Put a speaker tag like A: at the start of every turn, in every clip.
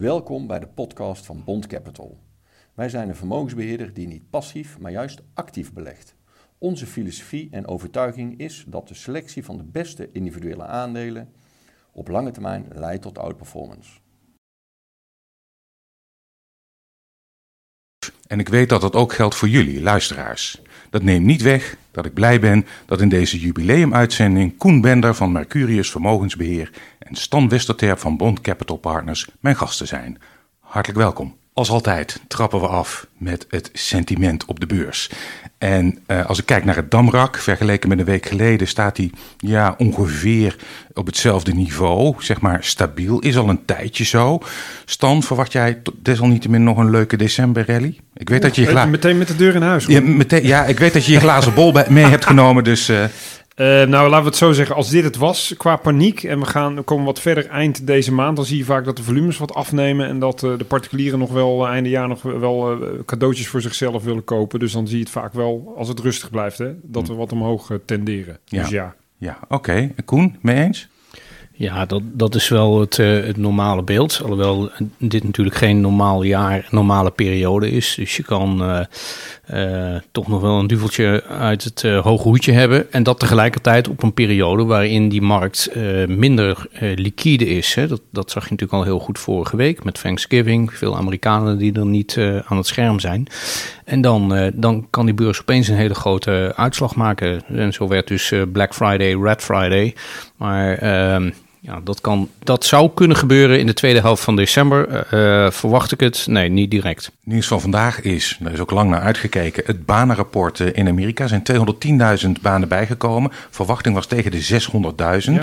A: Welkom bij de podcast van Bond Capital. Wij zijn een vermogensbeheerder die niet passief, maar juist actief belegt. Onze filosofie en overtuiging is dat de selectie van de beste individuele aandelen op lange termijn leidt tot outperformance.
B: En ik weet dat dat ook geldt voor jullie, luisteraars. Dat neemt niet weg dat ik blij ben dat in deze jubileumuitzending Koen Bender van Mercurius Vermogensbeheer en Stan Westerterp van Bond Capital Partners mijn gasten zijn. Hartelijk welkom. Als altijd trappen we af met het sentiment op de beurs. En uh, als ik kijk naar het Damrak, vergeleken met een week geleden, staat hij ja, ongeveer op hetzelfde niveau. Zeg maar stabiel, is al een tijdje zo. Stan, verwacht jij desalniettemin nog een leuke december-rally?
C: Ik weet dat je je gla... Meteen met de deur in huis.
B: Ja, meteen, ja, ik weet dat je je glazen bol mee hebt genomen, dus... Uh,
C: uh, nou, laten we het zo zeggen. Als dit het was qua paniek en we gaan we komen wat verder eind deze maand, dan zie je vaak dat de volumes wat afnemen en dat uh, de particulieren nog wel uh, einde jaar nog wel cadeautjes voor zichzelf willen kopen. Dus dan zie je het vaak wel, als het rustig blijft, hè, dat we wat omhoog tenderen.
B: Ja.
C: Dus ja.
B: Ja, oké. Okay. Koen, mee eens?
D: Ja, dat, dat is wel het, uh, het normale beeld. Alhoewel dit natuurlijk geen normaal jaar, normale periode is. Dus je kan uh, toch nog wel een duveltje uit het hoge hoedje hebben. En dat tegelijkertijd op een periode waarin die markt minder liquide is. Hè. Dat, dat zag je natuurlijk al heel goed vorige week met Thanksgiving. Veel Amerikanen die er niet aan het scherm zijn. En dan, dan kan die beurs opeens een hele grote uitslag maken. En zo werd dus Black Friday, Red Friday. Maar ehm, ja, dat, kan, dat zou kunnen gebeuren in de tweede helft van december. Uh, verwacht ik het? Nee, niet direct.
B: Nieuws van vandaag is, daar is ook lang naar uitgekeken, het banenrapport in Amerika. Er zijn 210.000 banen bijgekomen. Verwachting was tegen de 600.000. Ja.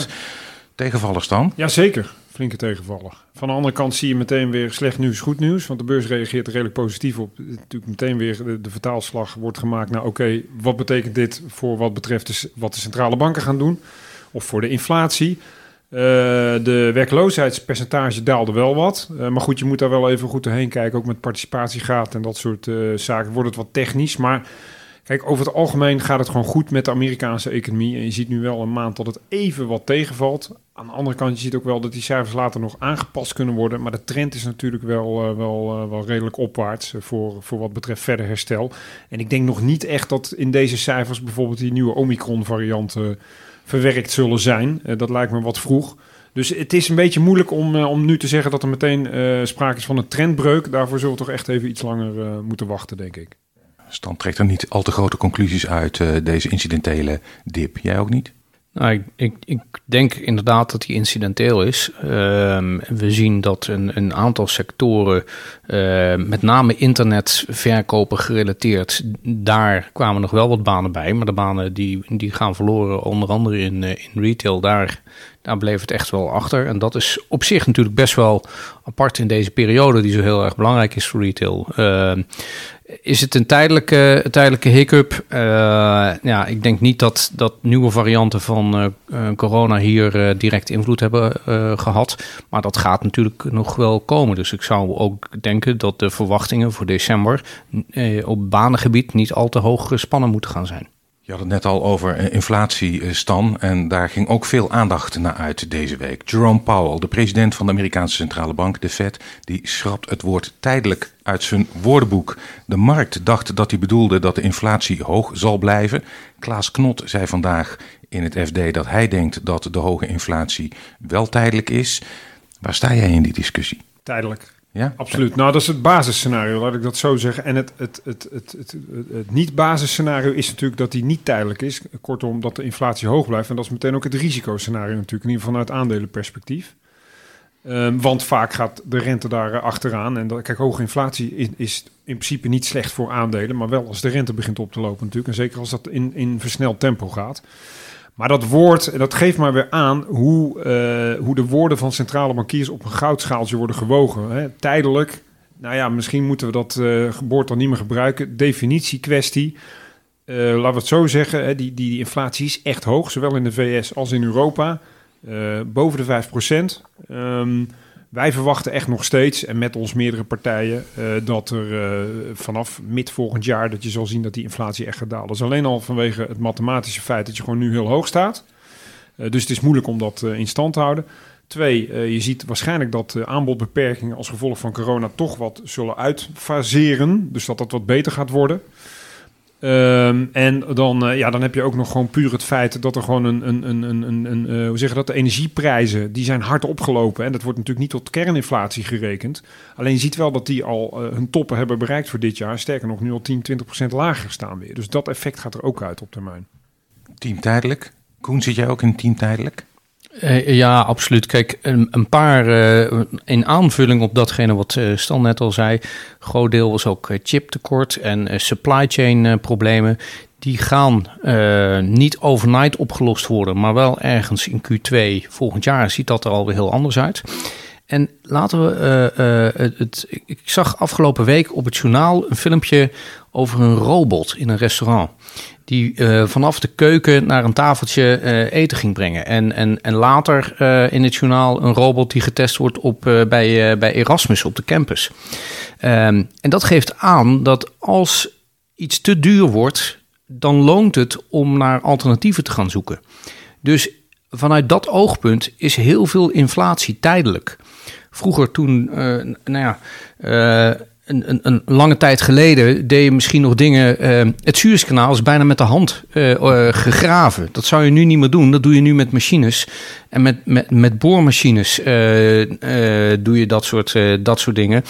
B: Tegenvallers dan?
C: Jazeker, flinke tegenvallen. Van de andere kant zie je meteen weer slecht nieuws, goed nieuws. Want de beurs reageert er redelijk positief op. Natuurlijk meteen weer de, de vertaalslag wordt gemaakt naar... oké, wat betekent dit voor wat betreft de, wat de centrale banken gaan doen? Of voor de inflatie... Uh, de werkloosheidspercentage daalde wel wat. Uh, maar goed, je moet daar wel even goed doorheen kijken. Ook met participatiegraad en dat soort uh, zaken wordt het wat technisch. Maar kijk, over het algemeen gaat het gewoon goed met de Amerikaanse economie. En je ziet nu wel een maand dat het even wat tegenvalt. Aan de andere kant, je ziet ook wel dat die cijfers later nog aangepast kunnen worden. Maar de trend is natuurlijk wel, wel, wel redelijk opwaarts voor, voor wat betreft verder herstel. En ik denk nog niet echt dat in deze cijfers bijvoorbeeld die nieuwe Omicron-variant verwerkt zullen zijn. Uh, dat lijkt me wat vroeg. Dus het is een beetje moeilijk om, uh, om nu te zeggen dat er meteen uh, sprake is van een trendbreuk. Daarvoor zullen we toch echt even iets langer moeten wachten, denk ik.
B: Stan trekt er niet al te grote conclusies uit deze incidentele dip. Jij ook niet?
D: Nou, ik, ik, denk inderdaad dat die incidenteel is. Uh, we zien dat een, een aantal sectoren, uh, met name internetverkopen gerelateerd, daar kwamen nog wel wat banen bij. Maar de banen die, die gaan verloren, onder andere in, uh, in retail, daar, daar bleef het echt wel achter. En dat is op zich natuurlijk best wel apart in deze periode, die zo heel erg belangrijk is voor retail. Is het een tijdelijke, tijdelijke hiccup? Uh, ja, ik denk niet dat, dat nieuwe varianten van uh, corona hier direct invloed hebben gehad. Maar dat gaat natuurlijk nog wel komen. Dus ik zou ook denken dat de verwachtingen voor december op banengebied niet al te hoog gespannen moeten gaan zijn.
B: Je had het net al over eh, inflatie, eh, Stan, en daar ging ook veel aandacht naar uit deze week. Jerome Powell, de president van de Amerikaanse Centrale Bank, de Fed, die schrapt het woord tijdelijk uit zijn woordenboek. De markt dacht dat hij bedoelde dat de inflatie hoog zal blijven. Klaas Knot zei vandaag in het FD dat hij denkt dat de hoge inflatie wel tijdelijk is. Waar sta jij in die discussie?
C: Tijdelijk. Ja? Absoluut. Nou, dat is het basisscenario, laat ik dat zo zeggen. En het, het, het, het, het, niet-basisscenario is natuurlijk dat die niet tijdelijk is. Kortom, dat de inflatie hoog blijft. En dat is meteen ook het risicoscenario natuurlijk, in ieder geval vanuit aandelenperspectief. Um, want vaak gaat de rente daar uh, achteraan. En kijk, hoge inflatie is, is, in principe niet slecht voor aandelen. Maar wel als de rente begint op te lopen natuurlijk. En zeker als dat in, in versneld tempo gaat. Maar dat woord, dat geeft maar weer aan hoe, uh, hoe de woorden van centrale bankiers op een goudschaaltje worden gewogen. Hè. Tijdelijk, nou ja, misschien moeten we dat uh, geboord dan niet meer gebruiken. Definitie kwestie. Uh, laten we het zo zeggen, hè, die, die, die, inflatie is echt hoog, zowel in de VS als in Europa. boven de 5 procent. Um, wij verwachten echt nog steeds, en met ons meerdere partijen, uh, dat er uh, vanaf mid volgend jaar dat je zal zien dat die inflatie echt gaat dalen. Dat is alleen al vanwege het mathematische feit dat je gewoon nu heel hoog staat. Uh, dus het is moeilijk om dat in stand te houden. Twee, je ziet waarschijnlijk dat aanbodbeperkingen als gevolg van corona toch wat zullen uitfaseren. Dus dat dat wat beter gaat worden. Um, en dan, uh, ja, dan heb je ook nog gewoon puur het feit dat er gewoon een, een, een, een, een, uh, hoe zeggen dat, de energieprijzen, die zijn hard opgelopen. En dat wordt natuurlijk niet tot kerninflatie gerekend. Alleen je ziet wel dat die al uh, hun toppen hebben bereikt voor dit jaar. Sterker nog, nu al 10, 20 procent lager staan weer. Dus dat effect gaat er ook uit op termijn.
B: Team tijdelijk. Koen, zit jij ook in team tijdelijk?
D: Uh, ja, absoluut. Kijk, een, paar uh, in aanvulling op datgene wat uh, Stan net al zei. Groot deel was ook chiptekort en supply chain problemen. Die gaan niet overnight opgelost worden, maar wel ergens in Q2 volgend jaar ziet dat er alweer heel anders uit. En laten we het, het. Ik zag afgelopen week op het journaal een filmpje over een robot in een restaurant die uh, vanaf de keuken naar een tafeltje eten ging brengen. En, en, en later in het journaal een robot die getest wordt op, bij, bij Erasmus op de campus. Um, en dat geeft aan dat als iets te duur wordt, dan loont het om naar alternatieven te gaan zoeken. Dus vanuit dat oogpunt is heel veel inflatie tijdelijk. Vroeger toen, nou ja een, een, een, lange tijd geleden deed je misschien nog dingen. Uh, het Suezkanaal is bijna met de hand gegraven. Dat zou je nu niet meer doen. Dat doe je nu met machines. En met, met, met boormachines doe je dat soort, dat soort dingen.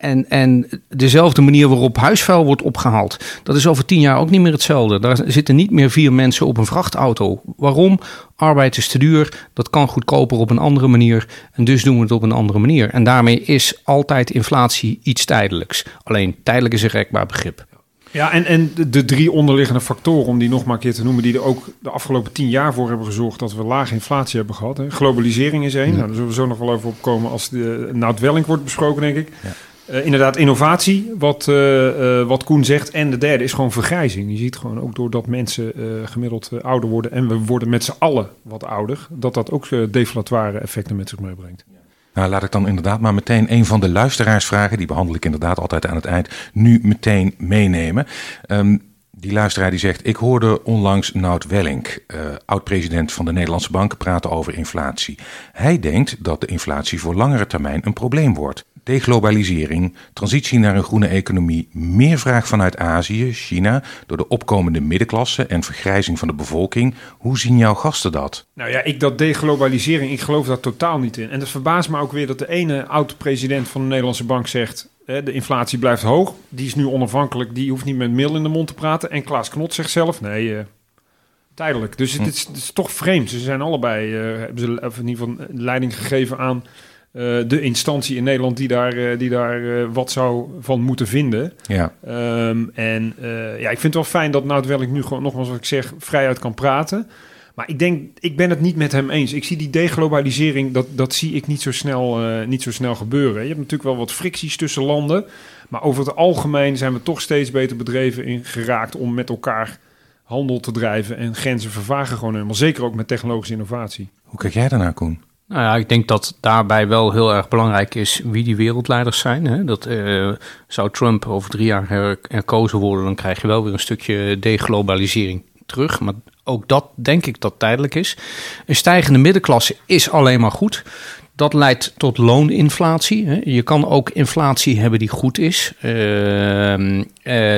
D: En, en dezelfde manier waarop huisvuil wordt opgehaald, dat is over tien jaar ook niet meer hetzelfde. Daar zitten niet meer vier mensen op een vrachtauto. Waarom? Arbeid is te duur, dat kan goedkoper op een andere manier en dus doen we het op een andere manier. En daarmee is altijd inflatie iets tijdelijks. Alleen tijdelijk is een rekbaar begrip.
C: Ja, en, en de drie onderliggende factoren, om die nog maar een keer te noemen, die er ook de afgelopen tien jaar voor hebben gezorgd dat we lage inflatie hebben gehad. Hè. Globalisering is één, ja. nou, daar zullen we zo nog wel even op komen als de Welling wordt besproken, denk ik. Ja. Uh, inderdaad, innovatie, wat, uh, wat Koen zegt. En de derde is gewoon vergrijzing. Je ziet gewoon ook doordat mensen gemiddeld ouder worden en we worden met z'n allen wat ouder, dat dat ook deflatoire effecten met zich meebrengt.
B: Nou, laat ik dan inderdaad maar meteen een van de luisteraarsvragen, die behandel ik inderdaad altijd aan het eind, nu meteen meenemen. Um, die luisteraar die zegt: Ik hoorde onlangs Nout Wellink, oud-president van de Nederlandse Bank, praten over inflatie. Hij denkt dat de inflatie voor langere termijn een probleem wordt deglobalisering, transitie naar een groene economie, meer vraag vanuit Azië, China, door de opkomende middenklasse en vergrijzing van de bevolking. Hoe zien jouw gasten dat?
C: Nou ja, ik dat deglobalisering, ik geloof daar totaal niet in. En het verbaast me ook weer dat de ene oud-president van de Nederlandse Bank zegt... de inflatie blijft hoog, die is nu onafhankelijk, die hoeft niet met mil in de mond te praten. En Klaas Knot zegt zelf, nee, uh, tijdelijk. Dus het, hm. is, het, is, toch vreemd. Ze zijn allebei, uh, hebben ze in ieder geval leiding gegeven aan uh, de instantie in Nederland die daar, uh, die daar uh, wat zou van moeten vinden. Ja. Um, en ja, ik vind het wel fijn dat nou terwijl ik nu gewoon nogmaals wat ik zeg vrijuit kan praten. Maar ik denk, ik ben het niet met hem eens. Ik zie die deglobalisering, dat, dat zie ik niet zo, snel, niet zo snel gebeuren. Je hebt natuurlijk wel wat fricties tussen landen. Maar over het algemeen zijn we toch steeds beter bedreven in geraakt om met elkaar handel te drijven. En grenzen vervagen gewoon helemaal. Zeker ook met technologische innovatie.
B: Hoe kijk jij daarnaar, Koen?
D: Nou ja, ik denk dat daarbij wel heel erg belangrijk is wie die wereldleiders zijn. Hè. Dat uh, zou Trump over drie jaar herkozen worden, dan krijg je wel weer een stukje deglobalisering terug. Maar ook dat denk ik dat tijdelijk is. Een stijgende middenklasse is alleen maar goed. Dat leidt tot looninflatie. Je kan ook inflatie hebben die goed is. Uh, uh,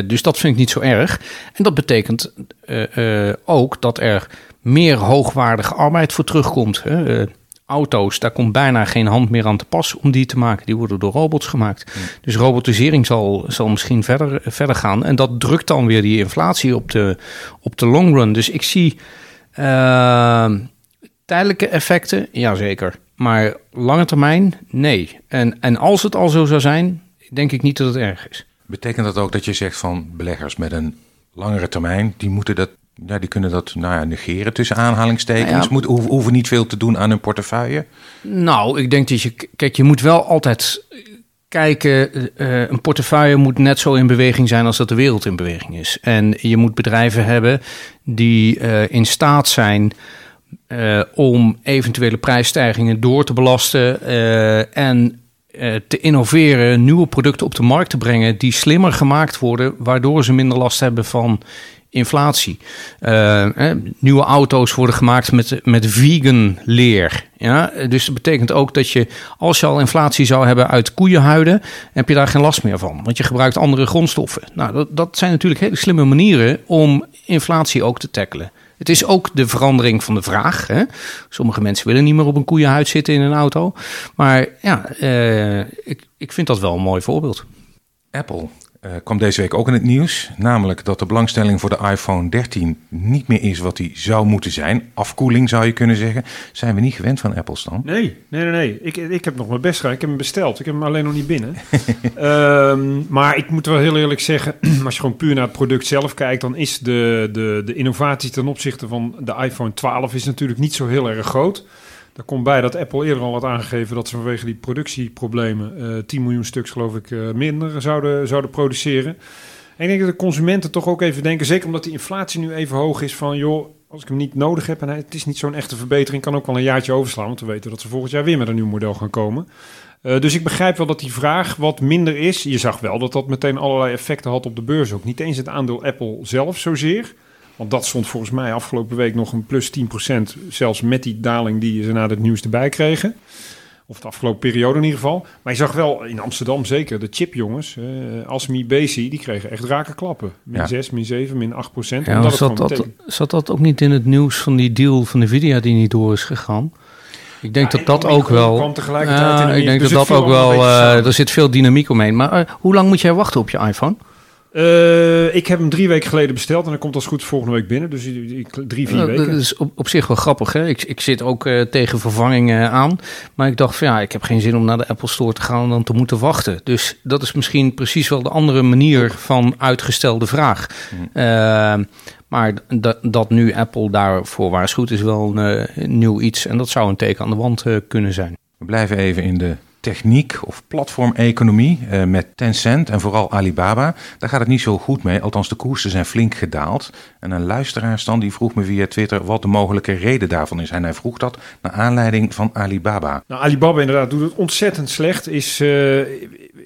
D: dus dat vind ik niet zo erg. En dat betekent uh, ook dat er meer hoogwaardige arbeid voor terugkomt. Auto's, daar komt bijna geen hand meer aan te pas om die te maken. Die worden door robots gemaakt. Dus robotisering zal, zal misschien verder, verder gaan. En dat drukt dan weer die inflatie op de, op de long run. Dus ik zie uh, tijdelijke effecten, jazeker. Maar lange termijn, nee. En, en als het al zo zou zijn, denk ik niet dat het erg is.
B: Betekent dat ook dat je zegt van beleggers met een langere termijn, die moeten dat ja, die kunnen dat nou ja, negeren tussen aanhalingstekens. Nou ja. Moet, hoeven niet veel te doen aan hun portefeuille.
D: Nou, ik denk dat je... Kijk, je moet wel altijd kijken... Uh, een portefeuille moet net zo in beweging zijn als dat de wereld in beweging is. En je moet bedrijven hebben die uh, in staat zijn... Uh, om eventuele prijsstijgingen door te belasten en te innoveren, nieuwe producten op de markt te brengen die slimmer gemaakt worden, waardoor ze minder last hebben van inflatie. Uh, nieuwe auto's worden gemaakt met, met vegan leer. Ja? Dus dat betekent ook dat je, als je al inflatie zou hebben uit koeienhuiden, heb je daar geen last meer van. Want je gebruikt andere grondstoffen. Nou, dat, dat zijn natuurlijk hele slimme manieren om inflatie ook te tackelen. Het is ook de verandering van de vraag. Hè? Sommige mensen willen niet meer op een koeienhuid zitten in een auto. Maar ja, uh, ik, ik vind dat wel een mooi voorbeeld.
B: Apple uh, kwam deze week ook in het nieuws. Namelijk dat de belangstelling voor de iPhone 13 niet meer is wat die zou moeten zijn. Afkoeling zou je kunnen zeggen. Zijn we niet gewend van Apple dan?
C: Nee, nee, nee. Ik, ik heb nog mijn best gedaan. Ik heb hem besteld. Ik heb hem alleen nog niet binnen. um, maar ik moet wel heel eerlijk zeggen, als je gewoon puur naar het product zelf kijkt, dan is de, de, de innovatie ten opzichte van de iPhone 12 is natuurlijk niet zo heel erg groot. Daar komt bij dat Apple eerder al had aangegeven dat ze vanwege die productieproblemen uh, eh, 10 miljoen stuks, geloof ik, uh, minder zouden, zouden produceren. En ik denk dat de consumenten toch ook even denken, zeker omdat die inflatie nu even hoog is, van joh, als ik hem niet nodig heb en het is niet zo'n echte verbetering, kan ook wel een jaartje overslaan, want we weten dat ze volgend jaar weer met een nieuw model gaan komen. Uh, dus ik begrijp wel dat die vraag wat minder is. Je zag wel dat dat meteen allerlei effecten had op de beurs ook. Niet eens het aandeel Apple zelf zozeer. Want dat stond volgens mij afgelopen week nog een plus 10%, zelfs met die daling die ze na het nieuws erbij kregen. Of de afgelopen periode in ieder geval. Maar je zag wel in Amsterdam zeker de chipjongens, uh, Asmi Bezi, die kregen echt rake klappen. Min 6, min 7, min 8 procent.
D: Ja, zat, dat, zat dat ook niet in het nieuws van die deal van Nvidia die niet door is gegaan? Ik denk dat dat ook wel.
C: Tegelijkertijd
D: ik denk dat dat ook wel. Uh, er zit veel dynamiek omheen. Maar uh, hoe lang moet jij wachten op je iPhone?
C: Uh, ik heb hem drie weken geleden besteld en dan komt als goed volgende week binnen. Dus drie, vier weken.
D: Dat is op, op zich wel grappig. Hè? Ik, ik zit ook uh, tegen vervangingen aan. Maar ik dacht van ja, ik heb geen zin om naar de Apple Store te gaan en dan te moeten wachten. Dus dat is misschien precies wel de andere manier van uitgestelde vraag. Uh, maar dat nu Apple daarvoor waarschuwt is wel een nieuw iets. En dat zou een teken aan de wand kunnen zijn.
B: We blijven even in de techniek of platformeconomie uh, met Tencent en vooral Alibaba. Daar gaat het niet zo goed mee, althans de koersen zijn flink gedaald. En een luisteraarstand die vroeg me via Twitter wat de mogelijke reden daarvan is. En hij vroeg dat naar aanleiding van Alibaba.
C: Nou, Alibaba inderdaad doet het ontzettend slecht. Is, uh,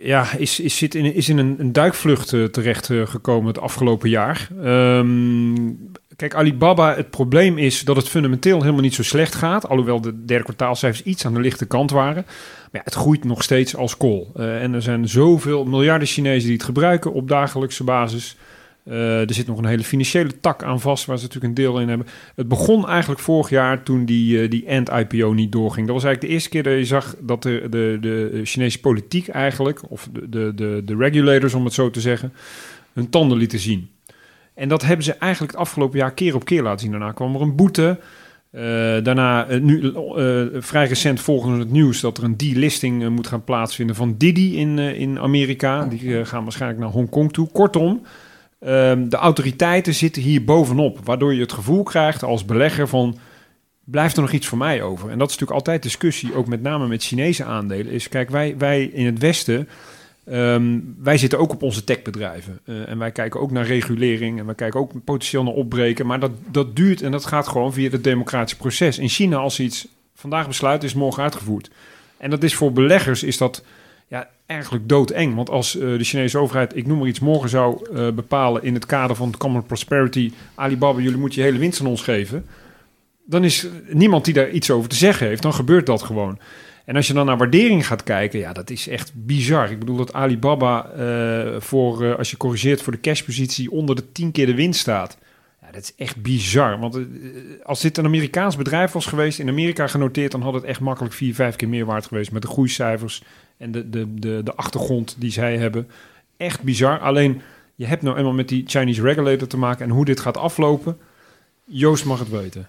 C: ja, is, is, zit in, is in een, duikvlucht terecht gekomen het afgelopen jaar. Um, Kijk, Alibaba, het probleem is dat het fundamenteel helemaal niet zo slecht gaat. Alhoewel de derde kwartaalcijfers iets aan de lichte kant waren. Maar ja, het groeit nog steeds als kool. Uh, en er zijn zoveel miljarden Chinezen die het gebruiken op dagelijkse basis. Uh, er zit nog een hele financiële tak aan vast, waar ze natuurlijk een deel in hebben. Het begon eigenlijk vorig jaar toen die, uh, die end-IPO niet doorging. Dat was eigenlijk de eerste keer dat je zag dat de, de, de Chinese politiek eigenlijk, of de, de, de, de regulators om het zo te zeggen, hun tanden lieten zien. En dat hebben ze eigenlijk het afgelopen jaar keer op keer laten zien. Daarna kwam er een boete. Uh, daarna, uh, nu uh, vrij recent volgens het nieuws dat er een delisting moet gaan plaatsvinden van Didi in, in Amerika. Die gaan waarschijnlijk naar Hongkong toe. Kortom, ehm, de autoriteiten zitten hier bovenop. Waardoor je het gevoel krijgt als belegger van blijft er nog iets voor mij over? En dat is natuurlijk altijd discussie, ook met name met Chinese aandelen. Is kijk, wij, wij in het Westen Um, wij zitten ook op onze techbedrijven. Uh, en wij kijken ook naar regulering en wij kijken ook potentieel naar opbreken. Maar dat, dat duurt en dat gaat gewoon via het democratische proces. In China, als iets vandaag besluiten, is morgen uitgevoerd. En dat is voor beleggers is dat ja, eigenlijk doodeng. Want als uh, de Chinese overheid, ik noem maar iets, morgen zou uh, bepalen in het kader van Common Prosperity, Alibaba, jullie moeten je hele winst aan ons geven. Dan is niemand die daar iets over te zeggen heeft. Dan gebeurt dat gewoon. En als je dan naar waardering gaat kijken, ja, dat is echt bizar. Ik bedoel dat Alibaba uh, voor, uh, als je corrigeert voor de cashpositie, onder de 10 keer de winst staat. Ja, dat is echt bizar. Want uh, als dit een Amerikaans bedrijf was geweest, in Amerika genoteerd, dan had het echt makkelijk 4, 5 keer meer waard geweest met de groeicijfers en de, de, de, de achtergrond die zij hebben. Echt bizar. Alleen, je hebt nou eenmaal met die Chinese regulator te maken en hoe dit gaat aflopen. Joost mag het weten.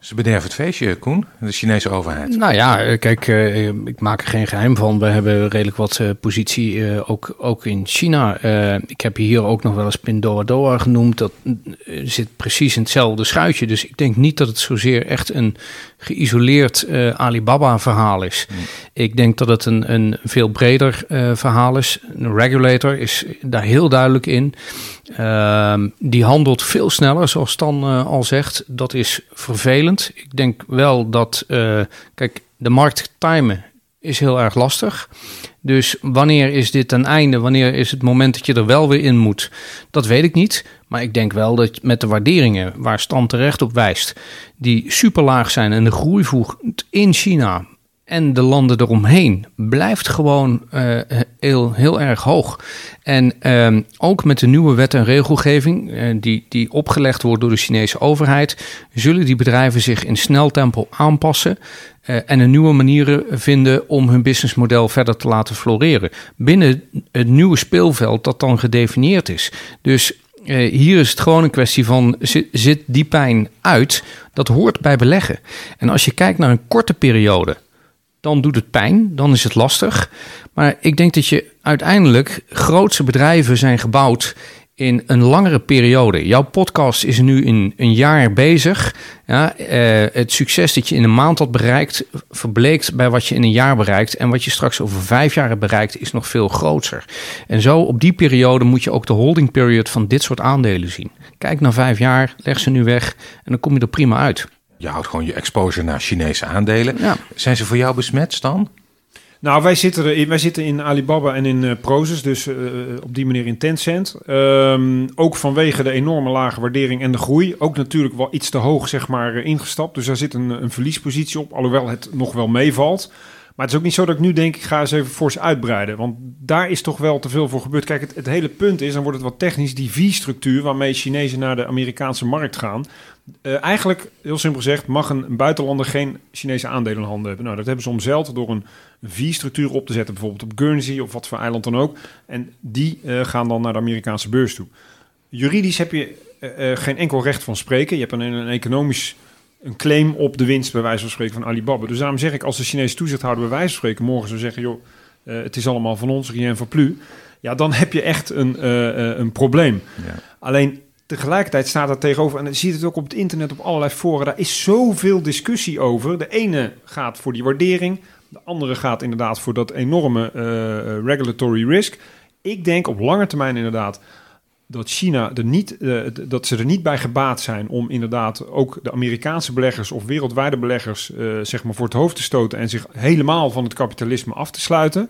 B: Ze bederven het feestje, Koen, de Chinese overheid.
D: Nou ja, eh, kijk, uh, ik maak er geen geheim van. We hebben redelijk wat positie ook, ook in China. ik heb hier ook nog wel eens Pinduoduo genoemd. Dat zit precies in hetzelfde schuitje. Dus ik denk niet dat het zozeer echt een geïsoleerd Alibaba-verhaal is. Hmm. Ik denk dat het een, een veel breder verhaal is. Een regulator is daar heel duidelijk in. Ehm, die handelt veel sneller, zoals Stan al zegt. Dat is vervelend ik denk wel dat, kijk, de markt timen is heel erg lastig. Dus wanneer is dit ten einde? Wanneer is het moment dat je er wel weer in moet? Dat weet ik niet. Maar ik denk wel dat met de waarderingen waar Stan terecht op wijst, die super laag zijn en de groei voegt in China en de landen eromheen blijft gewoon uh, heel, heel erg hoog. En uh, ook met de nieuwe wet en regelgeving uh, die, die opgelegd wordt door de Chinese overheid, zullen die bedrijven zich in snel tempo aanpassen en een nieuwe manieren vinden om hun businessmodel verder te laten floreren. Binnen het nieuwe speelveld dat dan gedefinieerd is. Dus uh, hier is het gewoon een kwestie van zit, zit die pijn uit? Dat hoort bij beleggen. En als je kijkt naar een korte periode, dan doet het pijn, dan is het lastig. Maar ik denk dat je uiteindelijk grootse bedrijven zijn gebouwd in een langere periode. Jouw podcast is nu in een jaar bezig. Ja, eh, het succes dat je in een maand had bereikt, verbleekt bij wat je in een jaar bereikt. En wat je straks over vijf jaar hebt bereikt, is nog veel groter. En zo op die periode moet je ook de holding period van dit soort aandelen zien. Kijk naar vijf jaar, leg ze nu weg en dan kom je er prima uit.
B: Je houdt gewoon je exposure naar Chinese aandelen. Ja. Zijn ze voor jou besmet, Stan?
C: Nou, wij zitten, er, wij zitten in Alibaba en in uh, dus uh, op die manier in Tencent. Um, ook vanwege de enorme lage waardering en de groei. Ook natuurlijk wel iets te hoog, zeg maar, ingestapt. Dus daar zit een, een verliespositie op, alhoewel het nog wel meevalt. Maar het is ook niet zo dat ik nu denk, ik ga eens even fors uitbreiden. Want daar is toch wel te veel voor gebeurd. Kijk, het, het hele punt is, dan wordt het wat technisch, die V-structuur waarmee Chinezen naar de Amerikaanse markt gaan. Uh, eigenlijk, heel simpel gezegd, mag een, buitenlander geen Chinese aandelen in handen hebben. Nou, dat hebben ze omzeild door een V-structuur op te zetten, bijvoorbeeld op Guernsey of wat voor eiland dan ook. En die uh, gaan dan naar de Amerikaanse beurs toe. Juridisch heb je uh, geen enkel recht van spreken. Je hebt een, een economisch een claim op de winst, bij wijze van spreken, van Alibaba. Dus daarom zeg ik, als de Chinese toezichthouder bij wijze van spreken morgen zou zeggen, joh, het is allemaal van ons, rien van plu. Ja, dan heb je echt een, een probleem. Ja. Alleen Tegelijkertijd staat er tegenover, en je ziet het ook op het internet op allerlei foren, daar is zoveel discussie over. De ene gaat voor die waardering, de andere gaat inderdaad voor dat enorme uh, regulatory risk. Ik denk op lange termijn inderdaad dat China er niet, uh, dat ze er niet bij gebaat zijn om inderdaad ook de Amerikaanse beleggers of wereldwijde beleggers uh, zeg maar voor het hoofd te stoten en zich helemaal van het kapitalisme af te sluiten.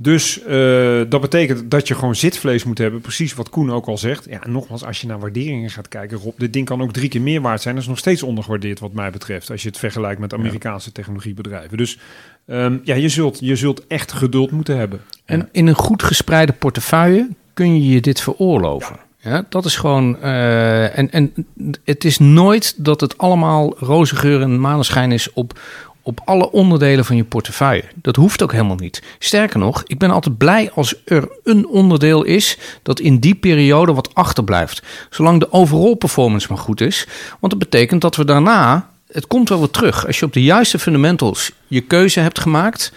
C: Dus uh, dat betekent dat je gewoon zitvlees moet hebben. Precies wat Koen ook al zegt. Ja, nogmaals, als je naar waarderingen gaat kijken, Rob, dit ding kan ook drie keer meer waard zijn. Dat is nog steeds ondergewaardeerd wat mij betreft. Als je het vergelijkt met Amerikaanse technologiebedrijven. Dus um, ja, je zult, je zult echt geduld moeten hebben.
D: En in een goed gespreide portefeuille kun je je dit veroorloven. Ja. Ja, dat is gewoon. Uh, en, en het is nooit dat het allemaal roze geur en maneschijn is op, op alle onderdelen van je portefeuille. Dat hoeft ook helemaal niet. Sterker nog, ik ben altijd blij als er een onderdeel is dat in die periode wat achterblijft. Zolang de overall performance maar goed is. Want dat betekent dat we daarna, het komt wel weer terug. Als je op de juiste fundamentals je keuze hebt gemaakt,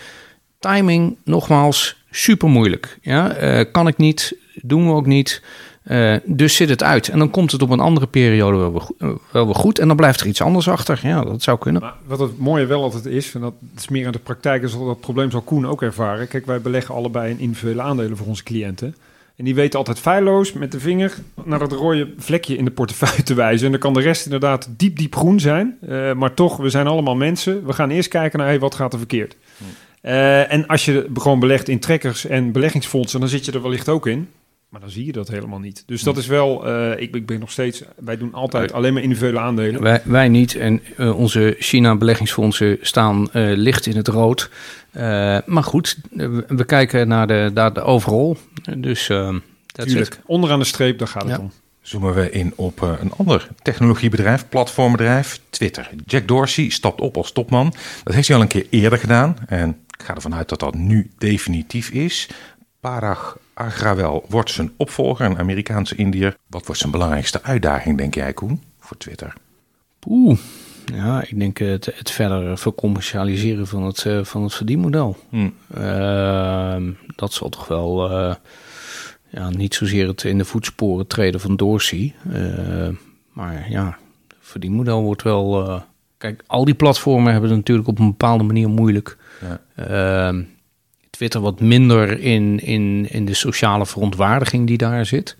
D: timing nogmaals super moeilijk. Ja, uh, kan ik niet, doen we ook niet. Uh, dus zit het uit. En dan komt het op een andere periode wel weer, eh, wel weer goed. En dan blijft er iets anders achter. Ja, dat zou kunnen.
C: Maar wat het mooie wel altijd is, en dat is meer aan de praktijk, is dat, dat probleem zal Koen ook ervaren. Kijk, wij beleggen allebei in individuele aandelen voor onze cliënten. En die weten altijd feilloos met de vinger naar dat rode vlekje in de portefeuille te wijzen. En dan kan de rest inderdaad diep, diep groen zijn. Uh, maar toch, we zijn allemaal mensen. We gaan eerst kijken naar hey, wat gaat er verkeerd. Uh, en als je gewoon belegt in trekkers en beleggingsfondsen, dan zit je er wellicht ook in. Maar dan zie je dat helemaal niet. Dus dat is wel, uh, ik, ik, ben nog steeds, wij doen altijd alleen maar individuele aandelen.
D: Wij, wij niet en uh, onze China-beleggingsfondsen staan uh, licht in het rood. maar goed, we kijken naar de, naar de overal. Dus
C: Tuurlijk, onderaan de streep, daar gaat het om.
B: Zoomen we in op een ander technologiebedrijf, platformbedrijf, Twitter. Jack Dorsey stapt op als topman. Dat heeft hij al een keer eerder gedaan. En ik ga ervan uit dat dat nu definitief is. Parag Agrawal wordt zijn opvolger, een Amerikaanse Indiër. Wat wordt zijn belangrijkste uitdaging, denk jij, Koen, voor Twitter?
D: Oeh, ja, ik denk het, het verder vercommercialiseren van het, uh, van het verdienmodel. Hmm. Uh, dat zal toch wel uh, ja, niet zozeer het in de voetsporen treden van Dorsey. Eh, maar ja, het verdienmodel wordt wel... kijk, al die platformen hebben het natuurlijk op een bepaalde manier moeilijk. Ja. Twitter wat minder in, in, in de sociale verontwaardiging die daar zit.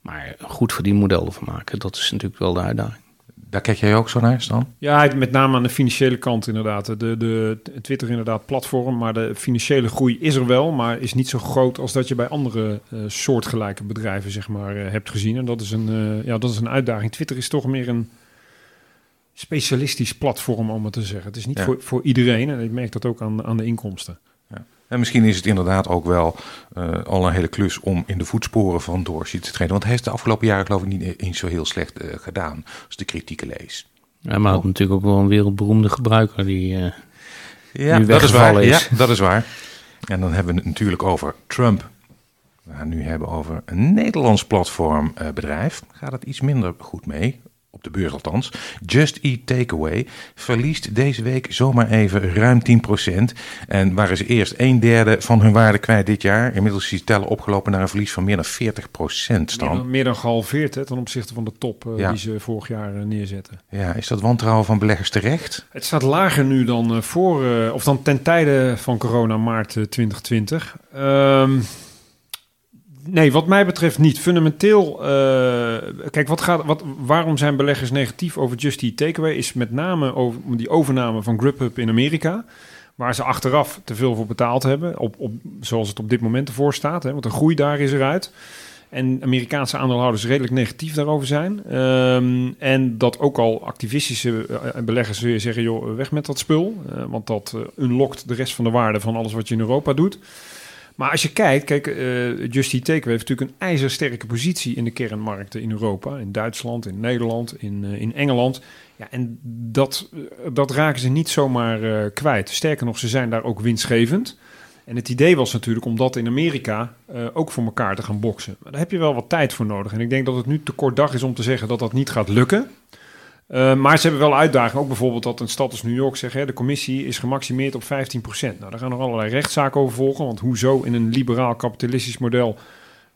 D: Maar goed voor die modellen van maken, dat is natuurlijk wel de uitdaging.
B: Daar kijk jij ook zo naar, Stan?
C: Ja, met name aan de financiële kant inderdaad. De, de, Twitter inderdaad platform, maar de financiële groei is er wel, maar is niet zo groot als dat je bij andere uh, soortgelijke bedrijven zeg maar, uh, hebt gezien. En dat is, een, uh, ja, dat is een uitdaging. Twitter is toch meer een specialistisch platform, om het te zeggen. Het is niet ja. voor, voor iedereen en ik merk dat ook aan, aan de inkomsten.
B: En misschien is het inderdaad ook wel uh, al een hele klus om in de voetsporen van Dorsey te treden. Want hij heeft de afgelopen jaren geloof ik niet eens zo heel slecht uh, gedaan, als de kritieken lees.
D: Ja, maar had natuurlijk ook wel een wereldberoemde gebruiker die uh,
B: ja, dat is waar. Is. Ja, dat is waar. En dan hebben we het natuurlijk over Trump. We gaan nu hebben over een Nederlands platformbedrijf. Gaat het iets minder goed mee op de beurs althans. Just Eat Takeaway verliest deze week zomaar even ruim 10%. En waren ze eerst een derde van hun waarde kwijt dit jaar. Inmiddels is die tellen opgelopen naar een verlies van meer dan 40% stand.
C: Meer dan, meer dan gehalveerd hè, ten opzichte van de top uh, ja. die ze vorig jaar uh, neerzetten.
B: Ja, is dat wantrouwen van beleggers terecht?
C: Het staat lager nu dan uh, voor, of dan ten tijde van corona maart 2020. Um, nee, wat mij betreft niet. Fundamenteel, uh, kijk, wat gaat, wat, waarom zijn beleggers negatief over Just Eat Takeaway? Is met name over die overname van Grubhub in Amerika. Waar ze achteraf te veel voor betaald hebben, op, op, zoals het op dit moment ervoor staat. Hè, want de groei daar is eruit. En Amerikaanse aandeelhouders redelijk negatief daarover zijn. Um, en dat ook al activistische beleggers weer zeggen: joh, weg met dat spul. Uh, want dat unlockt de rest van de waarde van alles wat je in Europa doet. Maar als je kijkt, kijk, uh, Just Eat Takeaway heeft natuurlijk een ijzersterke positie in de kernmarkten in Europa, in Duitsland, in Nederland, in, uh, in Engeland. Ja, en dat, uh, dat raken ze niet zomaar kwijt. Sterker nog, ze zijn daar ook winstgevend. En het idee was natuurlijk om dat in Amerika ook voor elkaar te gaan boksen. Maar daar heb je wel wat tijd voor nodig. En ik denk dat het nu te kort dag is om te zeggen dat dat niet gaat lukken. Uh, maar ze hebben wel uitdagingen. Ook bijvoorbeeld dat een stad als New York zegt... Hè, de commissie is gemaximeerd op 15%. Nou, daar gaan nog allerlei rechtszaken over volgen. Want hoezo in een liberaal kapitalistisch model...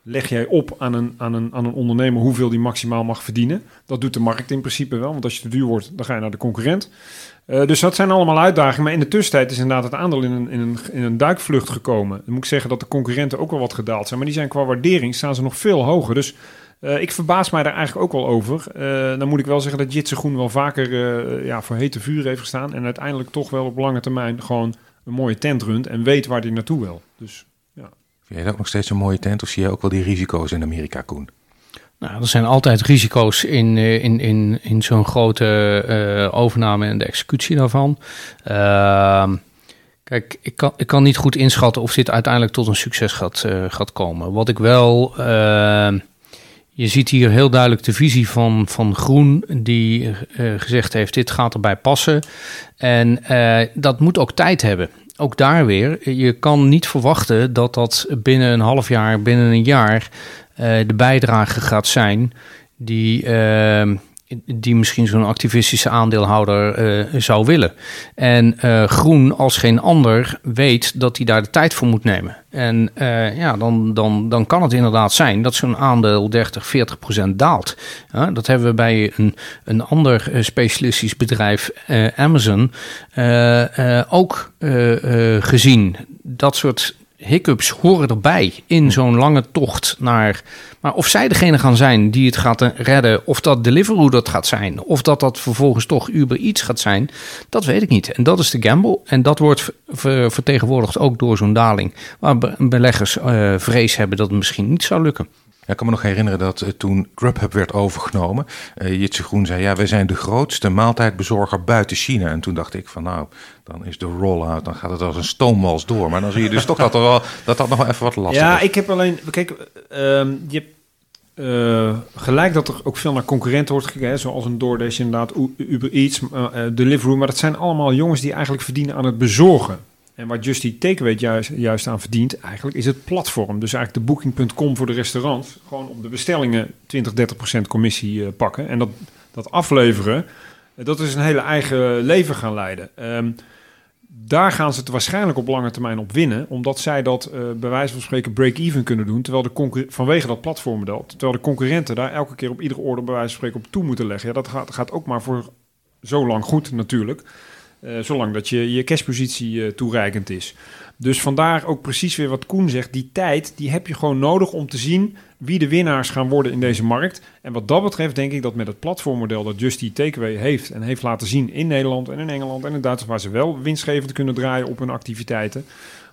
C: leg jij op aan een, aan, een, aan een ondernemer hoeveel die maximaal mag verdienen? Dat doet de markt in principe wel. Want als je te duur wordt, dan ga je naar de concurrent. Uh, dus dat zijn allemaal uitdagingen. Maar in de tussentijd is inderdaad het aandeel in een, in een, in een duikvlucht gekomen. Dan moet ik zeggen dat de concurrenten ook wel wat gedaald zijn. Maar die zijn qua waardering staan ze nog veel hoger. Dus... Uh, ik verbaas mij daar eigenlijk ook wel over. Uh, dan moet ik wel zeggen dat Jitse Groen wel vaker uh, ja, voor hete vuur heeft gestaan. En uiteindelijk toch wel op lange termijn gewoon een mooie tent runt en weet waar hij naartoe wil. Dus, ja.
B: Vind jij dat ook nog steeds een mooie tent of zie je ook wel die risico's in Amerika, Koen?
D: Nou, er zijn altijd risico's in, in, in, in zo'n grote overname en de executie daarvan. Ehm, kijk, ik kan, ik kan niet goed inschatten of dit uiteindelijk tot een succes gaat, gaat komen. Wat ik wel ehm, je ziet hier heel duidelijk de visie van, van Groen, die uh, gezegd heeft: dit gaat erbij passen. En uh, dat moet ook tijd hebben. Ook daar weer, je kan niet verwachten dat dat binnen een half jaar, binnen een jaar, uh, de bijdrage gaat zijn die die misschien zo'n activistische aandeelhouder uh, zou willen. En uh, Groen als geen ander weet dat hij daar de tijd voor moet nemen. En uh, ja, dan, dan, dan kan het inderdaad zijn dat zo'n aandeel 30, 40 procent daalt. Dat hebben we bij een, een ander specialistisch bedrijf, Amazon, ook gezien. Dat soort hiccups horen erbij in zo'n lange tocht naar. Maar of zij degene gaan zijn die het gaat redden, of dat Deliveroo dat gaat zijn, of dat dat vervolgens toch Uber iets gaat zijn, dat weet ik niet. En dat is de gamble. En dat wordt vertegenwoordigd ook door zo'n daling, waar beleggers uh, vrees hebben dat het misschien niet zou lukken.
B: Ik kan me nog herinneren dat uh, toen Grubhub werd overgenomen, uh, Jitse Groen zei, ja, wij zijn de grootste maaltijdbezorger buiten China. En toen dacht ik van, nou, dan is de roll-out, dan gaat het als een stoomwals door. Maar dan zie je dus toch dat er wel, dat dat nog wel even wat lastig
C: ja,
B: is.
C: Ja, ik heb alleen, kijk, uh, je hebt uh, gelijk dat er ook veel naar concurrenten wordt gekeken, zoals een DoorDash inderdaad, Uber Eats, uh, Deliveroo. Maar dat zijn allemaal jongens die eigenlijk verdienen aan het bezorgen. En waar Just Eat Takeaway juist, juist aan verdient, eigenlijk is het platform. Dus eigenlijk de booking.com voor de restaurants. Gewoon op de bestellingen 20, 30 procent commissie uh, pakken. En dat, dat afleveren, uh, dat is een hele eigen leven gaan leiden. Um, daar gaan ze het waarschijnlijk op lange termijn op winnen. Omdat zij dat uh, bij wijze van spreken break-even kunnen doen. Terwijl de vanwege dat platformmodel. Terwijl de concurrenten daar elke keer op iedere orde bij wijze van spreken op toe moeten leggen. Ja, dat gaat, gaat ook maar voor zo lang goed natuurlijk. Zolang dat je, je cashpositie toereikend is. Dus vandaar ook precies weer wat Koen zegt. Die tijd die heb je gewoon nodig om te zien wie de winnaars gaan worden in deze markt. En wat dat betreft denk ik dat met het platformmodel dat Just Eat Takeaway heeft... en heeft laten zien in Nederland en in Engeland en in Duitsland... waar ze wel winstgevend kunnen draaien op hun activiteiten...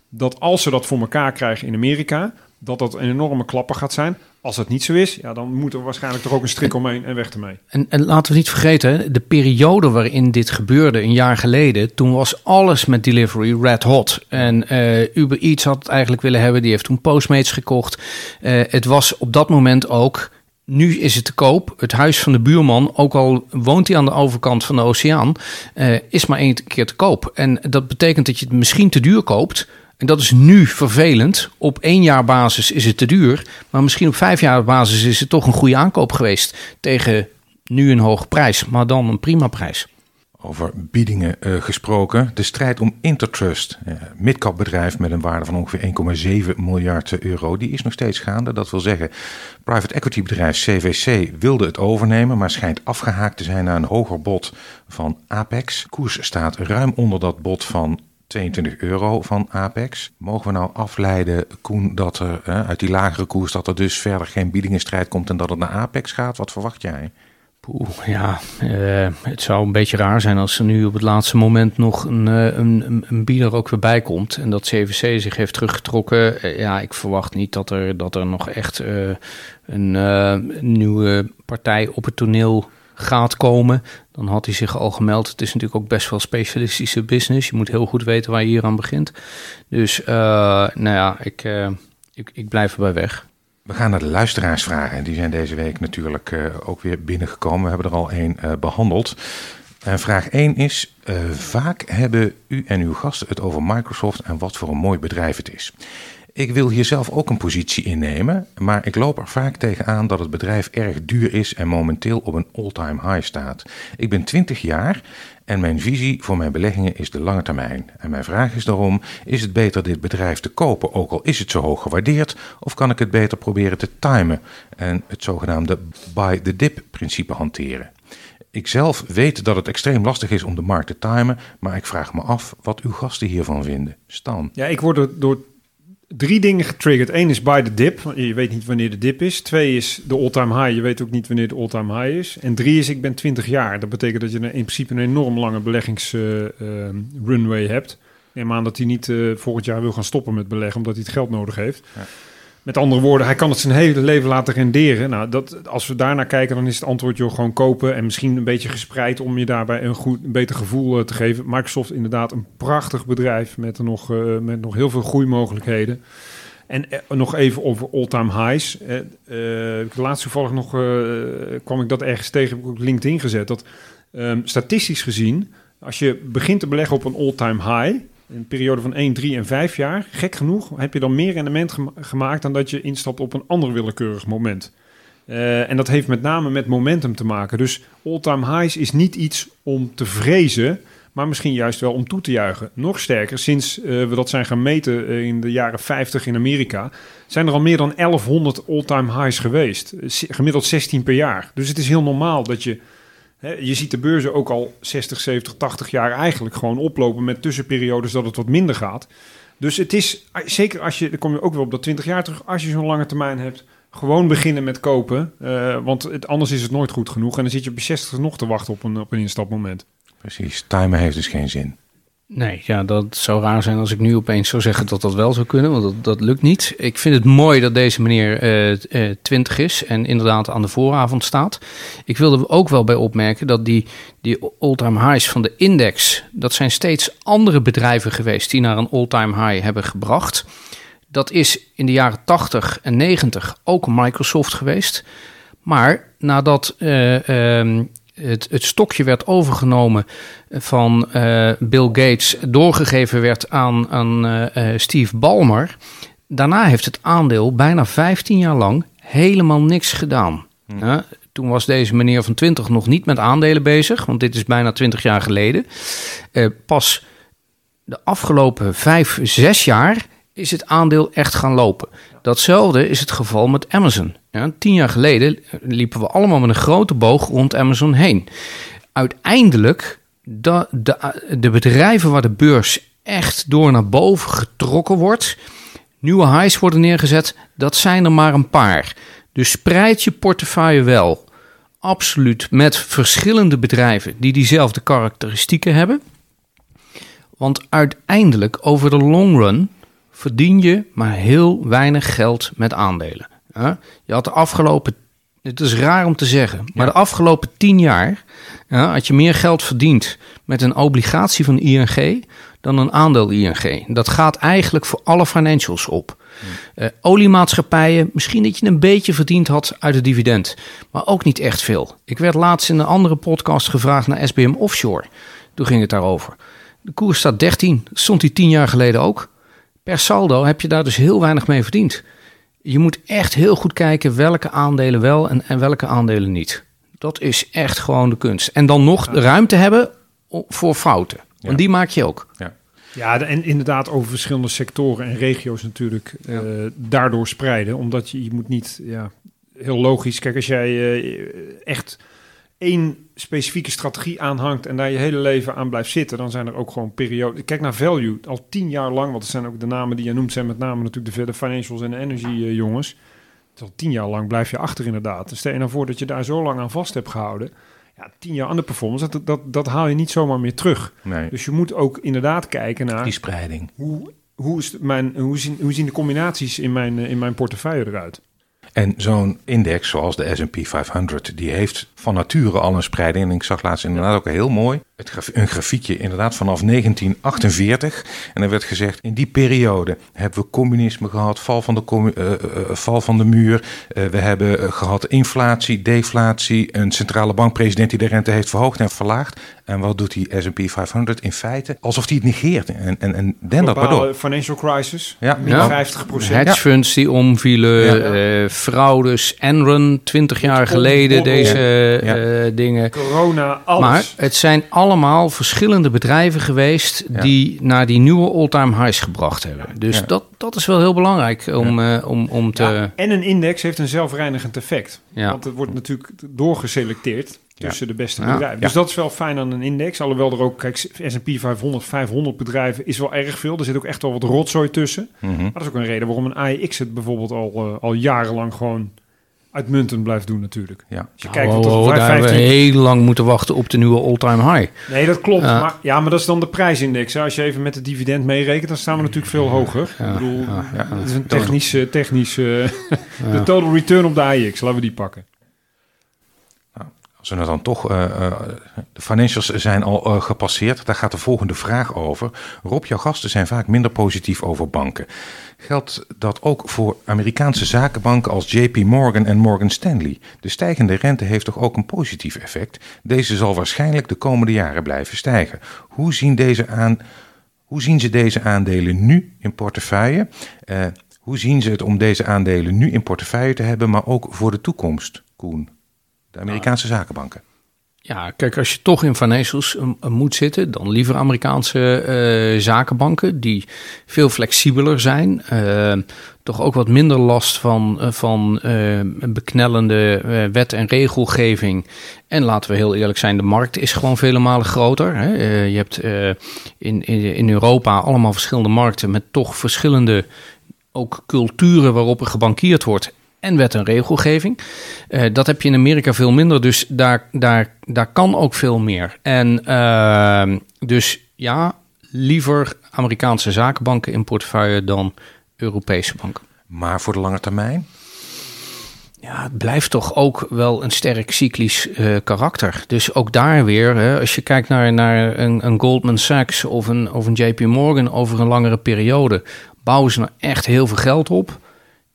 C: dat als ze dat voor elkaar krijgen in Amerika dat dat een enorme klapper gaat zijn. Als het niet zo is, ja, dan moet er waarschijnlijk toch ook een strik omheen en weg ermee.
D: En, en laten we niet vergeten, de periode waarin dit gebeurde, een jaar geleden, toen was alles met delivery red hot. En uh, Uber Eats had het eigenlijk willen hebben, die heeft toen Postmates gekocht. Uh, het was op dat moment ook nu is het te koop. Het huis van de buurman, ook al woont hij aan de overkant van de oceaan, uh, is maar één keer te koop. En dat betekent dat je het misschien te duur koopt, en dat is nu vervelend. Op één jaar basis is het te duur. Maar misschien op vijf jaar basis is het toch een goede aankoop geweest. Tegen nu een hoge prijs, maar dan een prima prijs.
B: Over biedingen uh, gesproken. De strijd om Intertrust, uh, midcapbedrijf met een waarde van ongeveer 1,7 miljard euro, die is nog steeds gaande. Dat wil zeggen, private equity bedrijf CVC wilde het overnemen, maar schijnt afgehaakt te zijn naar een hoger bod van Apex. Koers staat ruim onder dat bod van 22 euro van Apex. Mogen we nou afleiden, Koen, dat er uit die lagere koers dat er dus verder geen biedingenstrijd komt en dat het naar Apex gaat? Wat verwacht jij?
D: Poeh, ja, uh, het zou een beetje raar zijn als er nu op het laatste moment nog een, uh, een, een bieder ook weer bij komt. En dat CVC zich heeft teruggetrokken. Uh, ja, ik verwacht niet dat er, dat er nog echt een nieuwe partij op het toneel gaat komen, dan had hij zich al gemeld. Het is natuurlijk ook best wel specialistische business. Je moet heel goed weten waar je hier aan begint. Dus uh, nou ja, ik, uh, ik, ik blijf erbij weg.
B: We gaan naar de luisteraarsvragen. Die zijn deze week natuurlijk uh, ook weer binnengekomen. We hebben er al één behandeld. vraag 1 is: Vaak hebben u en uw gasten het over Microsoft en wat voor een mooi bedrijf het is. Ik wil hier zelf ook een positie innemen, maar ik loop er vaak tegenaan dat het bedrijf erg duur is en momenteel op een all-time high staat. Ik ben 20 jaar en mijn visie voor mijn beleggingen is de lange termijn. En mijn vraag is daarom: is het beter dit bedrijf te kopen, ook al is het zo hoog gewaardeerd, of kan ik het beter proberen te timen en het zogenaamde buy the dip principe hanteren? Ik zelf weet dat het extreem lastig is om de markt te timen, maar ik vraag me af wat uw gasten hiervan vinden. Stan.
C: Ja, ik word er door drie dingen getriggerd. Eén is bij de dip. Je weet niet wanneer de dip is. Twee is de all-time high. Je weet ook niet wanneer de all-time high is. En drie is ik ben 20 jaar. Dat betekent dat je in principe een enorm lange beleggingsrunway uh, hebt. Neem aan dat hij niet uh, volgend jaar wil gaan stoppen met beleggen, omdat hij het geld nodig heeft. Ja. Met andere woorden, hij kan het zijn hele leven laten renderen. Nou, dat, als we daarnaar kijken, dan is het antwoord joh, gewoon kopen. En misschien een beetje gespreid om je daarbij een, goed, een beter gevoel uh, te geven. Microsoft inderdaad een prachtig bedrijf met, nog, uh, met nog heel veel groeimogelijkheden. En uh, nog even over all-time highs. laatst toevallig nog kwam ik dat ergens tegen, heb op LinkedIn gezet. Dat um, statistisch gezien, als je begint te beleggen op een all-time high een periode van 1, 3 en 5 jaar, gek genoeg, heb je dan meer rendement gemaakt dan dat je instapt op een ander willekeurig moment. Uh, en dat heeft met name met momentum te maken. Dus all-time highs is niet iets om te vrezen, maar misschien juist wel om toe te juichen. Nog sterker, sinds uh, we dat zijn gaan meten uh, in de jaren 50 in Amerika, zijn er al meer dan 1100 all-time highs geweest. Gemiddeld 16 per jaar. Dus het is heel normaal dat je je ziet de beurzen ook al 60, 70, 80 jaar eigenlijk gewoon oplopen met tussenperiodes dat het wat minder gaat. Dus het is, zeker als je, dan kom je ook weer op dat 20 jaar terug, als je zo'n lange termijn hebt, gewoon beginnen met kopen. Uh, want het, anders is het nooit goed genoeg en dan zit je op je 60 nog te wachten op een, op een instapmoment.
B: Precies, timen heeft dus geen zin.
D: Nee, ja, dat zou raar zijn als ik nu opeens zou zeggen dat dat wel zou kunnen, want dat, dat lukt niet. Ik vind het mooi dat deze meneer uh, uh, 20 is en inderdaad aan de vooravond staat. Ik wilde ook wel bij opmerken dat die, die all-time highs van de index, dat zijn steeds andere bedrijven geweest die naar een all-time high hebben gebracht. Dat is in de jaren 80 en 90 ook Microsoft geweest. Maar nadat uh, um, het, het, stokje werd overgenomen van uh, Bill Gates, doorgegeven werd aan, aan uh, Steve Ballmer. Daarna heeft het aandeel bijna 15 jaar lang helemaal niks gedaan. Hm. Toen was deze meneer van 20 nog niet met aandelen bezig, want dit is bijna 20 jaar geleden. pas de afgelopen 5, 6 jaar is het aandeel echt gaan lopen. Datzelfde is het geval met Amazon. Ja, tien jaar geleden liepen we allemaal met een grote boog rond Amazon heen. Uiteindelijk de, de, de bedrijven waar de beurs echt door naar boven getrokken wordt, nieuwe highs worden neergezet, dat zijn er maar een paar. Dus spreid je portefeuille wel. Absoluut met verschillende bedrijven die diezelfde karakteristieken hebben. Want uiteindelijk, over de long run, verdien je maar heel weinig geld met aandelen. Je had de afgelopen, het is raar om te zeggen, maar de afgelopen tien jaar had je meer geld verdiend met een obligatie van ING dan een aandeel ING. Dat gaat eigenlijk voor alle financials op. Uh, oliemaatschappijen, misschien dat je een beetje verdiend had uit het dividend, maar ook niet echt veel. Ik werd laatst in een andere podcast gevraagd naar SBM Offshore. Toen ging het daarover. De koers staat 13, stond die 10 jaar geleden ook. Per saldo heb je daar dus heel weinig mee verdiend. Je moet echt heel goed kijken welke aandelen wel en, en welke aandelen niet. Dat is echt gewoon de kunst. En dan nog de ruimte hebben voor fouten. Want die maak je ook.
C: Ja. Ja, en inderdaad over verschillende sectoren en regio's natuurlijk uh, daardoor spreiden. Omdat je, je moet niet, ja, heel logisch. Kijk, als jij uh, echt één specifieke strategie aanhangt en daar je hele leven aan blijft zitten, dan zijn er ook gewoon perioden. Kijk naar value, al tien jaar lang, want het zijn ook de namen die je noemt, zijn met name natuurlijk de, de financials en de energy uh, jongens. Al tien jaar lang blijf je achter inderdaad. Dus stel je nou voor dat je daar zo lang aan vast hebt gehouden ja, tien jaar de performance, dat, dat, dat haal je niet zomaar meer terug.
B: Nee.
C: Dus je moet ook inderdaad kijken naar...
B: Die spreiding.
C: Hoe, hoe, is mijn, hoe, zien, hoe zien de combinaties in mijn, in mijn portefeuille eruit?
B: En zo'n index zoals de S&P 500, die heeft van nature al een spreiding. En ik zag laatst inderdaad ook heel mooi het een grafiekje inderdaad vanaf 1948. En er werd gezegd, in die periode hebben we communisme gehad, val van de, uh, uh, val van de muur. Uh, we hebben gehad inflatie, deflatie, een centrale bankpresident die de rente heeft verhoogd en verlaagd. En wat doet die S&P 500 in feite? Alsof hij het negeert. En, en, en den dat maar door.
C: Financial crisis,
B: ja.
C: ja. 50 procent.
D: Hedge funds die omvielen, ja. fraudes, Enron 20 jaar geleden, deze dingen.
C: Corona, alles.
D: Maar het zijn alle allemaal verschillende bedrijven geweest die naar die nieuwe all-time highs gebracht hebben. Dus dat, dat is wel heel belangrijk om, uh, om, om te.
C: en een index heeft een zelfreinigend effect. Want het wordt natuurlijk doorgeselecteerd tussen de beste bedrijven. Dus dat is wel fijn aan een index. Alhoewel er ook, kijk, S&P 500, 500 bedrijven is wel erg veel. Er zit ook echt wel wat rotzooi tussen.
B: Mm -hmm.
C: Maar dat is ook een reden waarom een AEX het bijvoorbeeld al, uh, al jarenlang gewoon uitmuntend blijft doen natuurlijk.
B: Ja.
C: Als je kijkt
D: oh,
C: tot
D: oh, daar hebben we heel lang moeten wachten op de nieuwe all-time high.
C: Nee, dat klopt. Uh, maar, ja, maar dat is dan de prijsindex. Hè. Als je even met het dividend meerekent, dan staan we natuurlijk veel hoger. Ja, ik bedoel, ja, ja, het is een technische, technische de total return op de AX. Laten we die pakken.
B: Dan toch, uh, uh, de financials zijn al uh, gepasseerd, daar gaat de volgende vraag over. Rob, jouw gasten zijn vaak minder positief over banken. Geldt dat ook voor Amerikaanse zakenbanken als JP Morgan en Morgan Stanley? De stijgende rente heeft toch ook een positief effect? Deze zal waarschijnlijk de komende jaren blijven stijgen. Hoe zien, deze aan, hoe zien ze deze aandelen nu in portefeuille? hoe zien ze het om deze aandelen nu in portefeuille te hebben, maar ook voor de toekomst, Koen? De Amerikaanse zakenbanken.
D: Ja, kijk, als je toch in financials uh, moet zitten, dan liever Amerikaanse uh, zakenbanken die veel flexibeler zijn. Uh, toch ook wat minder last van, van beknellende wet- en regelgeving. En laten we heel eerlijk zijn, de markt is gewoon vele malen groter. Hè? je hebt in, in, in Europa allemaal verschillende markten met toch verschillende ook culturen waarop er gebankierd wordt en wet en regelgeving. Uh, dat heb je in Amerika veel minder, dus daar, daar, daar kan ook veel meer. En uh, dus ja, liever Amerikaanse zakenbanken in portefeuille dan Europese banken.
B: Maar voor de lange termijn?
D: Ja, het blijft toch ook wel een sterk cyclisch uh, karakter. Dus ook daar weer, hè, als je kijkt naar, naar een, een Goldman Sachs of een, of een JP Morgan over een langere periode, bouwen ze nou echt heel veel geld op.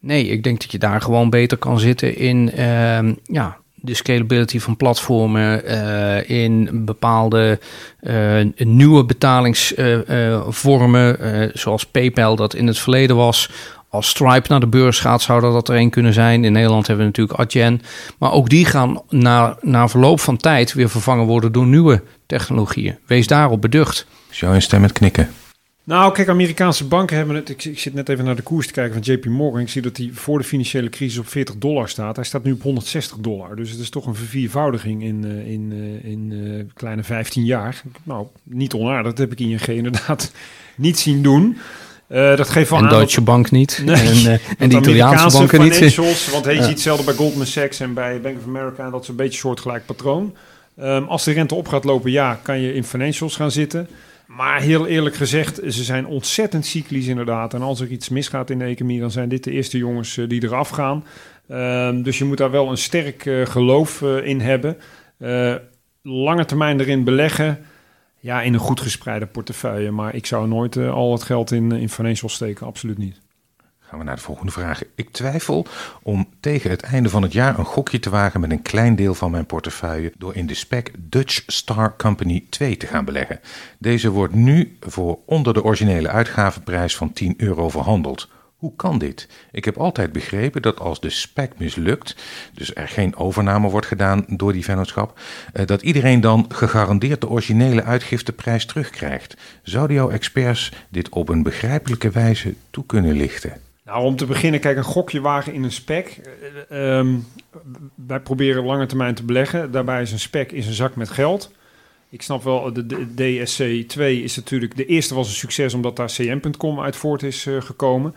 D: Nee, ik denk dat je daar gewoon beter kan zitten in uh, ja, de scalability van platformen, uh, in bepaalde uh, nieuwe betalingsvormen, zoals PayPal dat in het verleden was. Als Stripe naar de beurs gaat, zou dat er een kunnen zijn. In Nederland hebben we natuurlijk Adyen. Maar ook die gaan na, na verloop van tijd weer vervangen worden door nieuwe technologieën. Wees daarop beducht.
B: Is jouw stem met knikken?
C: Nou, kijk, Amerikaanse banken hebben het. Ik, ik, zit net even naar de koers te kijken van JP Morgan. Ik zie dat hij voor de financiële crisis op 40 dollar staat. Hij staat nu op 160 dollar. Dus het is toch een verviervoudiging in, uh, in, uh, in uh, kleine 15 jaar. Nou, niet onaardig. Dat heb ik ING inderdaad niet zien doen. dat geeft wel
D: en
C: aan
D: Deutsche
C: dat,
D: Bank niet.
C: Nee,
D: en, en de Italiaanse banken niet.
C: Want hij ziet hetzelfde bij Goldman Sachs en bij Bank of America. Dat is een beetje een soortgelijk patroon. Um, als de rente op gaat lopen, ja, kan je in financials gaan zitten. Maar heel eerlijk gezegd, ze zijn ontzettend cyclisch inderdaad. En als er iets misgaat in de economie, dan zijn dit de eerste jongens uh, die eraf gaan. Um, dus je moet daar wel een sterk uh, geloof uh, in hebben. lange termijn erin beleggen. Ja, in een goed gespreide portefeuille. Maar ik zou nooit al het geld in, in financials steken. Absoluut niet.
B: Gaan we naar de volgende vraag. Ik twijfel om tegen het einde van het jaar een gokje te wagen met een klein deel van mijn portefeuille door in de spec Dutch Star Company 2 te gaan beleggen. Deze wordt nu voor onder de originele uitgavenprijs van 10 euro verhandeld. Hoe kan dit? Ik heb altijd begrepen dat als de spec mislukt, dus er geen overname wordt gedaan door die vennootschap, dat iedereen dan gegarandeerd de originele uitgifteprijs terugkrijgt. Zouden jouw experts dit op een begrijpelijke wijze toe kunnen lichten?
C: Nou, om te beginnen, kijk, een gokje wagen in een spec. Uh, um, wij proberen lange termijn te beleggen. Daarbij is een spec is een zak met geld. Ik snap wel, de, de DSC2 is natuurlijk... De eerste was een succes omdat daar cm.com uit voort is uh, gekomen.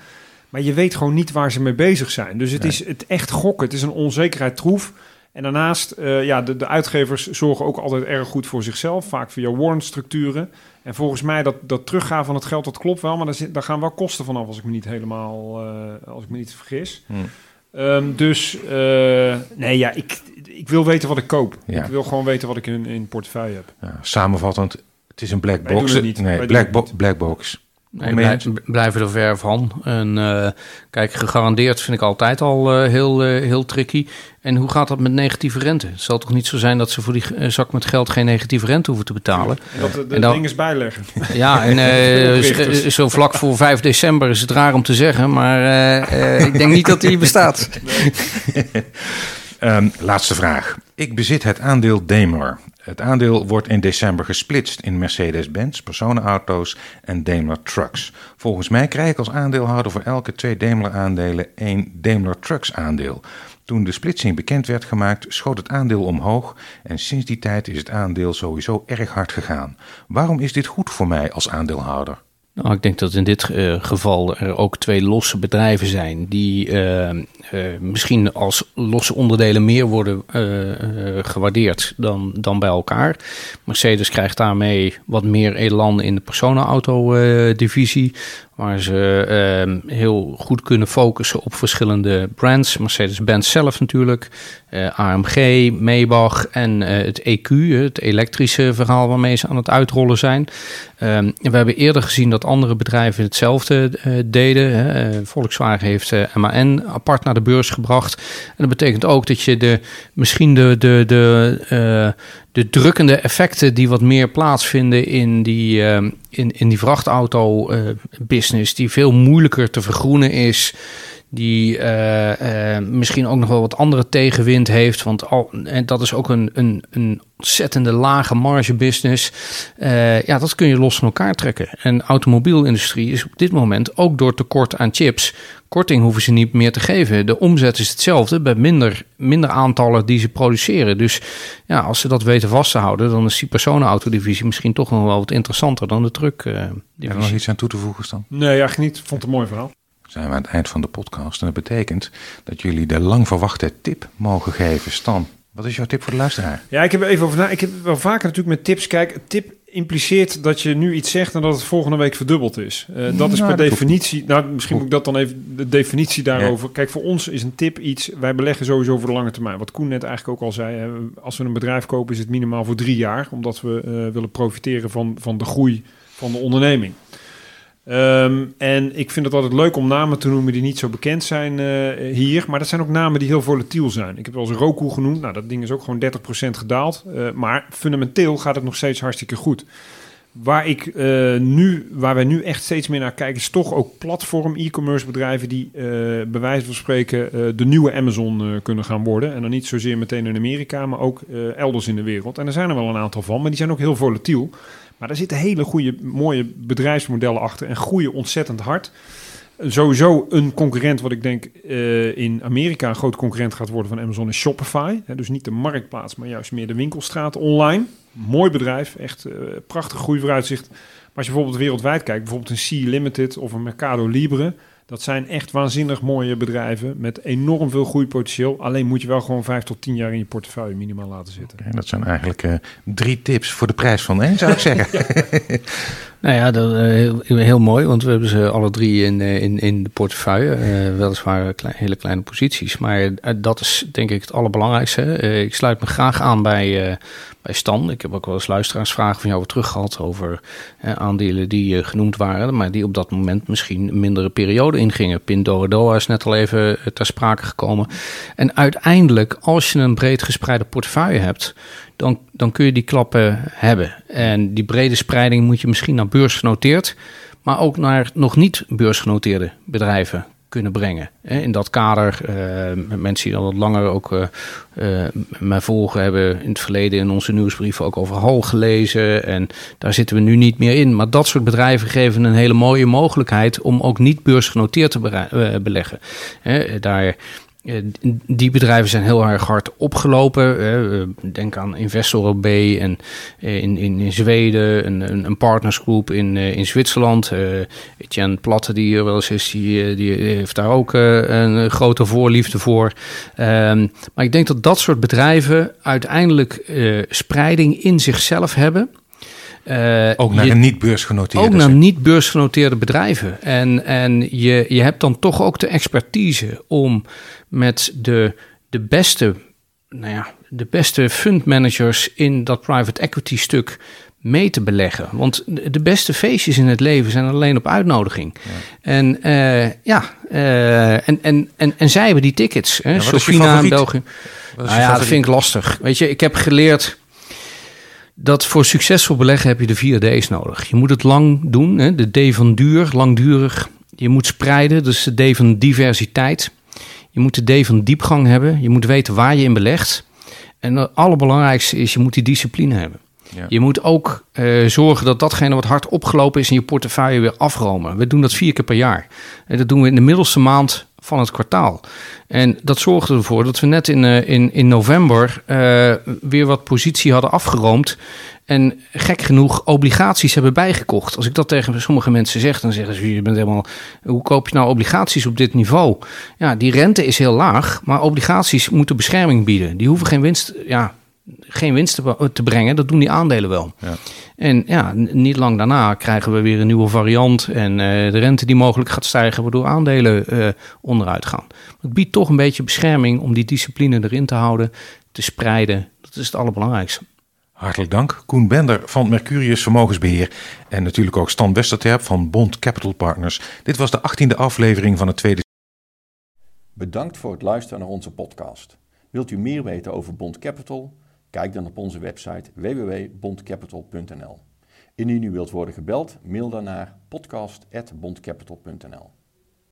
C: Maar je weet gewoon niet waar ze mee bezig zijn. Dus het nee. is het echt gokken. Het is een onzekerheid troef. En daarnaast, uh, ja, de, de uitgevers zorgen ook altijd erg goed voor zichzelf. Vaak via warrant-structuren. En volgens mij dat, dat teruggaan van het geld, dat klopt wel. Maar daar, zit, daar gaan wel kosten vanaf als ik me niet helemaal, uh, als ik me niet vergis. Hmm. Um, dus uh, nee, ja, ik, ik wil weten wat ik koop. Ja. Ik wil gewoon weten wat ik in, in portefeuille heb.
B: Ja, samenvattend, het is een black box. Nee, black, bo black box.
D: Nee, blij, blijven er ver van. En uh, kijk, gegarandeerd vind ik altijd al uh, heel, uh, heel tricky. En hoe gaat dat met negatieve rente? Het zal toch niet zo zijn dat ze voor die zak met geld geen negatieve rente hoeven te betalen?
C: En dat de, de dan, ding is bijleggen.
D: Ja, en zo vlak voor 5 december is het raar om te zeggen, maar ik denk niet dat die bestaat.
B: um, laatste vraag. Ik bezit het aandeel Daimler. Het aandeel wordt in december gesplitst in Mercedes-Benz, personenauto's en Daimler Trucks. Volgens mij krijg ik als aandeelhouder voor elke twee Daimler-aandelen één Daimler Trucks-aandeel. Toen de splitsing bekend werd gemaakt, schoot het aandeel omhoog en sinds die tijd is het aandeel sowieso erg hard gegaan. Waarom is dit goed voor mij als aandeelhouder?
D: Nou, ik denk dat in dit uh, geval er ook twee losse bedrijven zijn die uh, uh, misschien als losse onderdelen meer worden gewaardeerd dan, dan bij elkaar. Mercedes krijgt daarmee wat meer elan in de personenauto-divisie, waar ze uh, heel goed kunnen focussen op verschillende brands. Mercedes-Benz zelf natuurlijk, uh, AMG, Maybach en uh, het EQ, het elektrische verhaal waarmee ze aan het uitrollen zijn. Um, we hebben eerder gezien dat andere bedrijven hetzelfde deden. Hè. Volkswagen heeft MAN apart naar de beurs gebracht. En dat betekent ook dat je de, misschien de, de, de de drukkende effecten die wat meer plaatsvinden in die, uh, in, in die vrachtauto-business, uh, die veel moeilijker te vergroenen is. Die uh, misschien ook nog wel wat andere tegenwind heeft. Want al, en dat is ook een, een, een ontzettende lage marge business. ja, dat kun je los van elkaar trekken. En de automobielindustrie is op dit moment ook door tekort aan chips korting hoeven ze niet meer te geven. De omzet is hetzelfde bij minder, minder aantallen die ze produceren. Dus ja, als ze dat weten vast te houden, dan is die personenautodivisie misschien toch nog wel wat interessanter dan de truck. Uh,
B: Heb er nog iets aan toe te voegen, Stan?
C: Nee, eigenlijk niet. Vond het een mooi verhaal.
B: Zijn we aan het eind van de podcast en dat betekent dat jullie de lang verwachte tip mogen geven. Stan, wat is jouw tip voor de luisteraar?
C: Ja, ik heb even over na. Ik heb wel vaker natuurlijk met tips. Kijk, tip impliceert dat je nu iets zegt en dat het volgende week verdubbeld is. Uh, dat is per definitie. Nou, misschien moet ik dat dan even de definitie daarover. Ja. Kijk, voor ons is een tip iets. Wij beleggen sowieso voor de lange termijn. Wat Koen net eigenlijk ook al zei. Als we een bedrijf kopen, is het minimaal voor drie jaar, omdat we uh, willen profiteren van, van de groei van de onderneming. Um, en ik vind het altijd leuk om namen te noemen die niet zo bekend zijn uh, hier. Maar dat zijn ook namen die heel volatiel zijn. Ik heb wel eens Roku genoemd. Nou, dat ding is ook gewoon 30% gedaald. Uh, maar fundamenteel gaat het nog steeds hartstikke goed. Waar, ik, uh, nu, waar wij nu echt steeds meer naar kijken, is toch ook platform e-commerce bedrijven die bij wijze van spreken de nieuwe Amazon kunnen gaan worden. En dan niet zozeer meteen in Amerika, maar ook elders in de wereld. En er zijn er wel een aantal van, maar die zijn ook heel volatiel. Maar daar zitten hele goede, mooie bedrijfsmodellen achter en groeien ontzettend hard. Sowieso een concurrent, wat ik denk uh, in Amerika een groot concurrent gaat worden van Amazon, is Shopify. dus niet de marktplaats, maar juist meer de winkelstraat online. Mooi bedrijf, echt uh, prachtig groeivooruitzicht. Maar als je bijvoorbeeld wereldwijd kijkt, bijvoorbeeld een C Limited of een Mercado Libre dat zijn echt waanzinnig mooie bedrijven met enorm veel groeipotentieel. Alleen moet je wel gewoon vijf tot tien jaar in je portefeuille minimaal laten zitten.
B: En dat zijn eigenlijk uh, drie tips voor de prijs van één, zou ik zeggen.
D: nou ja, dat, uh, heel, heel, mooi, want we hebben ze alle drie in, uh, in, in de portefeuille. weliswaar klein, hele kleine posities, maar dat is denk ik het allerbelangrijkste. ik sluit me graag aan bij, bij Stan. Ik heb ook wel eens luisteraarsvragen van jou terug gehad over aandelen die genoemd waren, maar die op dat moment misschien een mindere periode ingingen. Pinduoduo is net al even eh, ter sprake gekomen. En uiteindelijk, als je een breed gespreide portefeuille hebt, dan, dan kun je die klappen hebben. En die brede spreiding moet je misschien naar beursgenoteerd, maar ook naar nog niet beursgenoteerde bedrijven kunnen brengen. In dat kader, uh, mensen die al wat langer ook uh, mij volgen, hebben in het verleden in onze nieuwsbrieven ook over Hal gelezen. En daar zitten we nu niet meer in. Maar dat soort bedrijven geven een hele mooie mogelijkheid om ook niet beursgenoteerd te beleggen. Daar die bedrijven zijn heel erg hard opgelopen. Denk aan Investor B en eh, in, in, in Zweden, een, een partnersgroep in, eh, in Zwitserland. Etienne Platte, die hier wel eens is, die, die heeft daar ook een grote voorliefde voor. Ehm, maar ik denk dat dat soort bedrijven uiteindelijk spreiding in zichzelf hebben.
B: Uh, ook naar een niet beursgenoteerde.
D: Ook naar niet beursgenoteerde bedrijven. En, en je, je hebt dan toch ook de expertise om met de, de beste, nou ja, de beste fundmanagers in dat private equity stuk mee te beleggen. Want de beste feestjes in het leven zijn alleen op uitnodiging. Ja. En uh, ja, uh, en, en, en, en zij hebben die tickets. Hè? Ja, Sofina en België. Nou ja, dat vind ik lastig. Weet je, ik heb geleerd dat voor succesvol beleggen heb je de vier D's nodig. Je moet het lang doen, hè? de D van duur, langdurig. Je moet spreiden, dus de D van diversiteit. Je moet de D van diepgang hebben. Je moet weten waar je in belegt. En het allerbelangrijkste is, je moet die discipline hebben. Ja. Je moet ook uh, zorgen dat datgene wat hard opgelopen is in je portefeuille weer afromen. We doen dat vier keer per jaar. En dat doen we in de middelste maand van het kwartaal. En dat zorgde ervoor dat we net in, uh, in, in november uh, weer wat positie hadden afgeroomd. En gek genoeg obligaties hebben bijgekocht. Als ik dat tegen sommige mensen zeg, dan zeggen ze: je bent helemaal. Hoe koop je nou obligaties op dit niveau? Ja, die rente is heel laag, maar obligaties moeten bescherming bieden. Die hoeven geen winst. Ja, geen winst te, te, brengen. Dat doen die aandelen wel. Ja. En ja, niet lang daarna krijgen we weer een nieuwe variant. En uh, de rente die mogelijk gaat stijgen, waardoor aandelen uh, onderuit gaan. Het biedt toch een beetje bescherming om die discipline erin te houden, te spreiden. Dat is het allerbelangrijkste.
B: Hartelijk dank. Koen Bender van Mercurius Vermogensbeheer. En natuurlijk ook Stan Westerterp van Bond Capital Partners. Dit was de achttiende aflevering van het tweede.
A: Bedankt voor het luisteren naar onze podcast. Wilt u meer weten over Bond Capital? Kijk dan op onze website www.bondcapital.nl. Indien u wilt worden gebeld, mail dan naar podcast.bondcapital.nl.